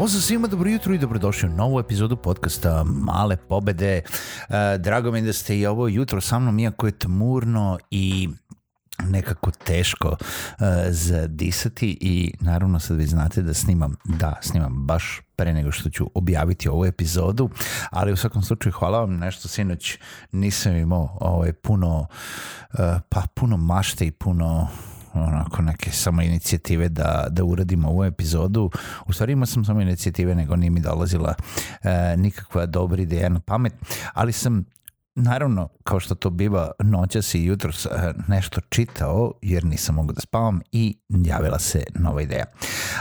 Pozdrav svima, dobro jutro i dobrodošli u novu epizodu podcasta Male pobede. E, drago mi da ste i ovo jutro sa mnom, iako je tmurno i nekako teško uh, zadisati i naravno sad vi znate da snimam, da snimam baš pre nego što ću objaviti ovu epizodu, ali u svakom slučaju hvala vam nešto sinoć nisam imao ovaj, puno uh, pa puno mašte i puno onako neke samo inicijative da, da uradimo ovu epizodu. U stvari imao sam samo inicijative, nego nije mi dolazila e, nikakva dobra ideja na pamet, ali sam naravno, kao što to biva noćas i jutro eh, nešto čitao, jer nisam mogu da spavam i javila se nova ideja.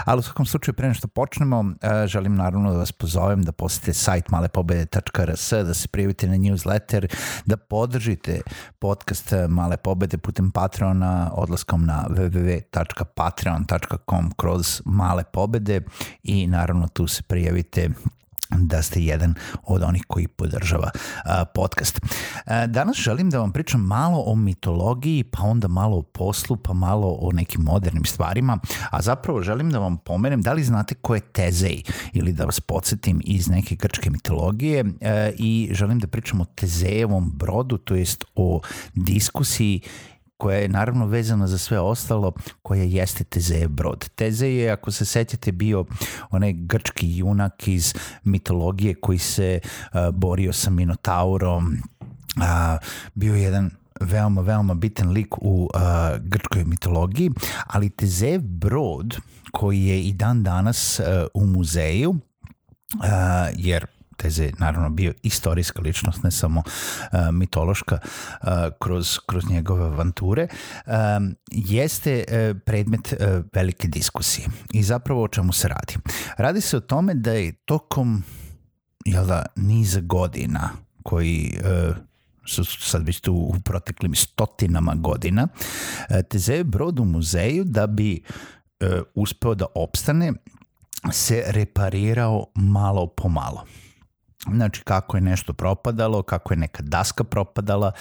Ali u svakom slučaju, pre nešto počnemo, eh, želim naravno da vas pozovem da posjetite sajt malepobede.rs, da se prijavite na newsletter, da podržite podcast Male pobede putem Patreona odlaskom na www.patreon.com kroz Male pobede i naravno tu se prijavite da ste jedan od onih koji podržava a, podcast. A, danas želim da vam pričam malo o mitologiji, pa onda malo o poslu, pa malo o nekim modernim stvarima, a zapravo želim da vam pomenem da li znate ko je Tezej ili da vas podsjetim iz neke grčke mitologije a, i želim da pričam o Tezejevom brodu, to jest o diskusiji koja je naravno vezana za sve ostalo, koja jeste Tezeje brod. Teze je, ako se sećate, bio onaj grčki junak iz mitologije koji se uh, borio sa Minotaurom, uh, bio jedan veoma, veoma bitan lik u uh, grčkoj mitologiji, ali Tezejev brod koji je i dan danas uh, u muzeju, uh, jer Teze naravno bio istorijska ličnost, ne samo uh, mitološka uh, kroz, kroz njegove avanture, um, jeste uh, predmet uh, velike diskusije. I zapravo o čemu se radi? Radi se o tome da je tokom jel da, niza godina koji uh, su sad već tu u proteklim stotinama godina, Teze je brod u muzeju da bi uspeo da opstane se reparirao malo po malo. Znači kako je nešto propadalo, kako je neka daska propadala,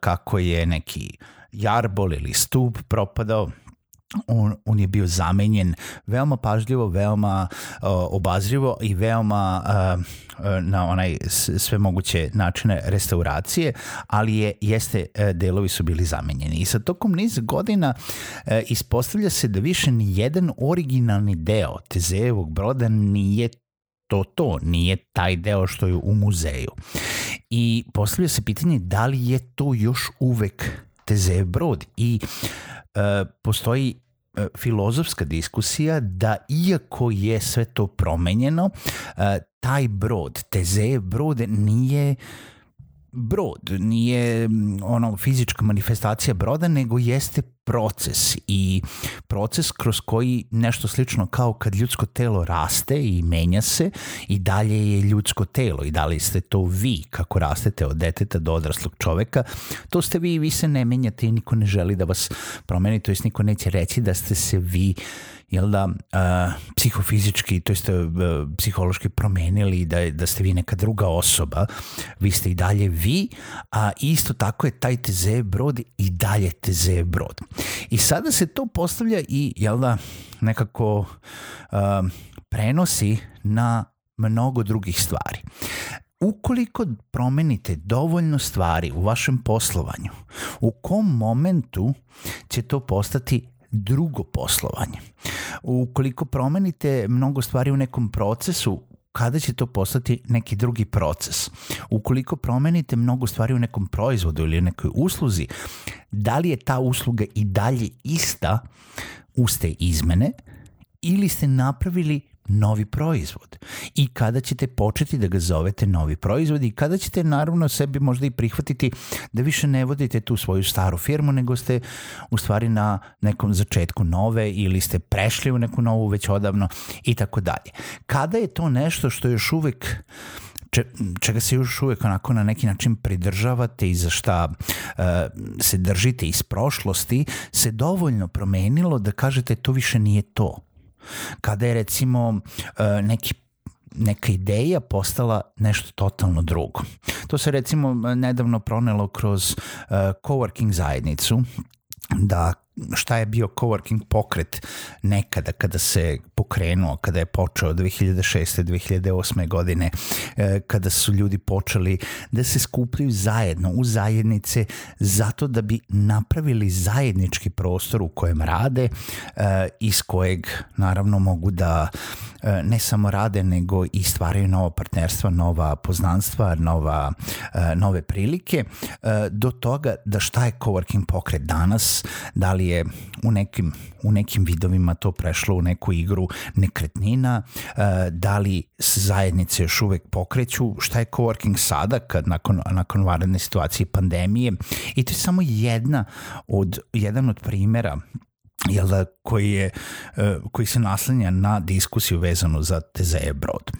kako je neki jarbol ili stup propadao, on, on je bio zamenjen veoma pažljivo, veoma uh, obazrivo i veoma uh, na onaj sve moguće načine restauracije, ali je jeste delovi su bili zamenjeni. I sa tokom niz godina uh, ispostavlja se da više ni jedan originalni deo Tezejevog broda nije to to, nije taj deo što je u muzeju. I postavlja se pitanje da li je to još uvek Tezev brod i e, postoji e, filozofska diskusija da iako je sve to promenjeno, e, taj brod, Tezev brod nije brod, nije ono fizička manifestacija broda, nego jeste proces i proces kroz koji nešto slično kao kad ljudsko telo raste i menja se i dalje je ljudsko telo i da li ste to vi kako rastete od deteta do odraslog čoveka, to ste vi i vi se ne menjate i niko ne želi da vas promeni, to jest niko neće reći da ste se vi jel da, uh, psihofizički, to jeste uh, psihološki promenili, da, da ste vi neka druga osoba, vi ste i dalje vi, a isto tako je taj TZ brod i dalje TZ brod. I sada se to postavlja i, jel da, nekako uh, prenosi na mnogo drugih stvari. Ukoliko promenite dovoljno stvari u vašem poslovanju, u kom momentu će to postati drugo poslovanje. Ukoliko promenite mnogo stvari u nekom procesu, kada će to postati neki drugi proces. Ukoliko promenite mnogo stvari u nekom proizvodu ili nekoj usluzi, da li je ta usluga i dalje ista uz te izmene ili ste napravili novi proizvod i kada ćete početi da ga zovete novi proizvod i kada ćete naravno sebi možda i prihvatiti da više ne vodite tu svoju staru firmu nego ste u stvari na nekom začetku nove ili ste prešli u neku novu već odavno i tako dalje. Kada je to nešto što još uvek čega se još uvek onako na neki način pridržavate i za šta uh, se držite iz prošlosti, se dovoljno promenilo da kažete to više nije to kada je recimo e, neki neka ideja postala nešto totalno drugo. To se recimo nedavno pronelo kroz uh, coworking zajednicu da šta je bio coworking pokret nekada kada se pokrenuo, kada je počeo 2006. 2008. godine, e, kada su ljudi počeli da se skupljaju zajedno u zajednice zato da bi napravili zajednički prostor u kojem rade, e, iz kojeg naravno mogu da e, ne samo rade, nego i stvaraju nova partnerstva, nova poznanstva, nova, nove prilike, do toga da šta je coworking pokret danas, da li je u nekim, u nekim vidovima to prešlo u neku igru nekretnina, e, da li zajednice još uvek pokreću, šta je coworking sada kad nakon, nakon varedne situacije pandemije? I to je samo jedna od, jedan od primera jel da, koji, je, e, koji se naslanja na diskusiju vezanu za Tezeje brod.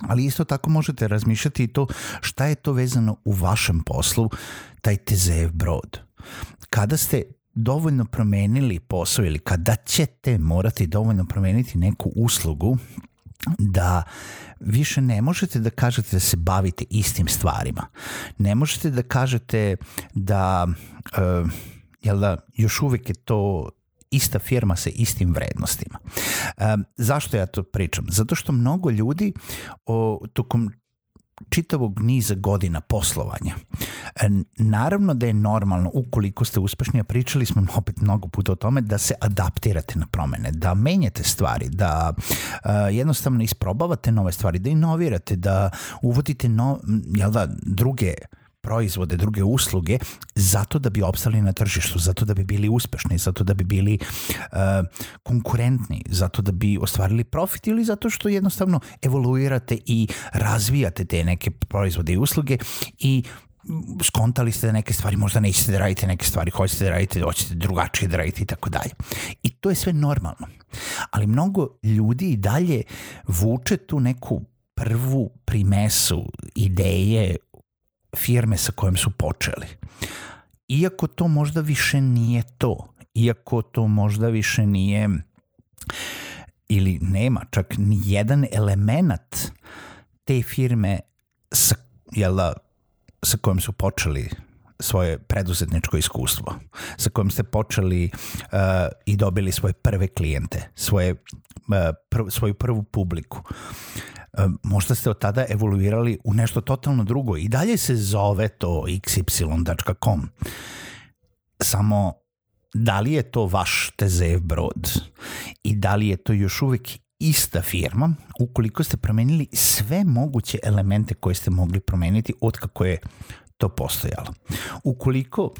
Ali isto tako možete razmišljati i to šta je to vezano u vašem poslu, taj Tezejev brod. Kada ste dovoljno promenili posao ili kada ćete morati dovoljno promeniti neku uslugu da više ne možete da kažete da se bavite istim stvarima. Ne možete da kažete da, uh, jel da još uvek je to ista firma sa istim vrednostima. Um, zašto ja to pričam? Zato što mnogo ljudi o, tokom čitavog niza godina poslovanja. E, naravno da je normalno, ukoliko ste uspešni, a pričali smo opet mnogo puta o tome, da se adaptirate na promene, da menjate stvari, da uh, jednostavno isprobavate nove stvari, da inovirate, da uvodite no, jel da, druge proizvode, druge usluge zato da bi opstali na tržištu, zato da bi bili uspešni, zato da bi bili uh, konkurentni, zato da bi ostvarili profit ili zato što jednostavno evoluirate i razvijate te neke proizvode i usluge i skontali ste da neke stvari možda nećete da radite, neke stvari hoćete da radite, hoćete drugačije da radite i tako dalje. I to je sve normalno. Ali mnogo ljudi i dalje vuče tu neku prvu primesu ideje firme sa kojom su počeli. Iako to možda više nije to, iako to možda više nije ili nema čak ni jedan element te firme sa, jel da, sa kojom su počeli svoje preduzetničko iskustvo, sa kojim ste počeli uh, i dobili svoje prve klijente, svoje, uh, pr svoju prvu publiku možda ste od tada evoluirali u nešto totalno drugo i dalje se zove to xy.com. Samo da li je to vaš Tezev brod i da li je to još uvek ista firma ukoliko ste promenili sve moguće elemente koje ste mogli promeniti od kako je to postojalo. Ukoliko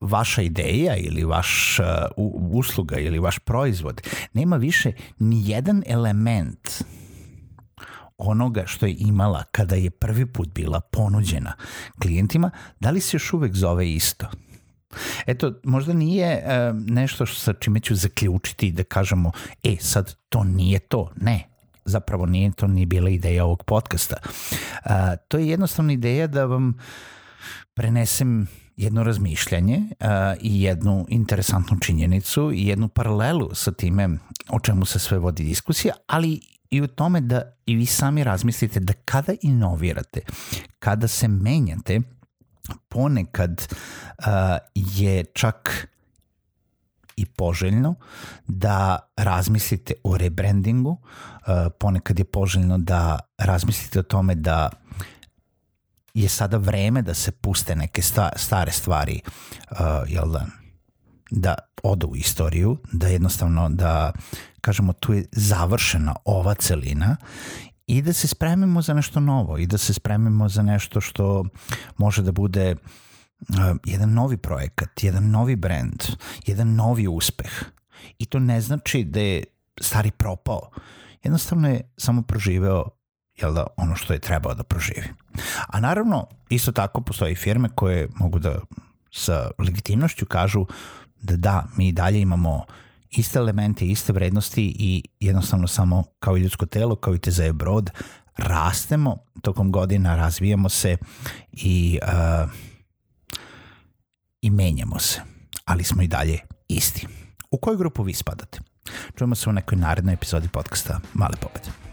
vaša ideja ili vaš uh, usluga ili vaš proizvod nema više ni jedan element onoga što je imala kada je prvi put bila ponuđena klijentima, da li se još uvek zove isto? Eto, možda nije uh, nešto sa čime ću zaključiti da kažemo, e, sad to nije to. Ne, zapravo nije to nije bila ideja ovog podcasta. Uh, to je jednostavno ideja da vam prenesem jedno razmišljanje uh, i jednu interesantnu činjenicu i jednu paralelu sa time o čemu se sve vodi diskusija, ali i u tome da i vi sami razmislite da kada inovirate, kada se menjate, ponekad uh, je čak i poželjno da razmislite o rebrandingu, uh, ponekad je poželjno da razmislite o tome da je sada vreme da se puste neke sta, stare stvari, uh, jel da, da odu u istoriju, da jednostavno da kažemo tu je završena ova celina i da se spremimo za nešto novo i da se spremimo za nešto što može da bude uh, jedan novi projekat, jedan novi brand, jedan novi uspeh. I to ne znači da je stari propao. Jednostavno je samo proživeo jel da, ono što je trebao da proživi. A naravno, isto tako postoji firme koje mogu da sa legitimnošću kažu da da, mi dalje imamo iste elemente, iste vrednosti i jednostavno samo kao i ljudsko telo, kao i te za brod, rastemo tokom godina, razvijamo se i, uh, i menjamo se, ali smo i dalje isti. U koju grupu vi spadate? Čujemo se u nekoj narednoj epizodi podcasta Male pobede.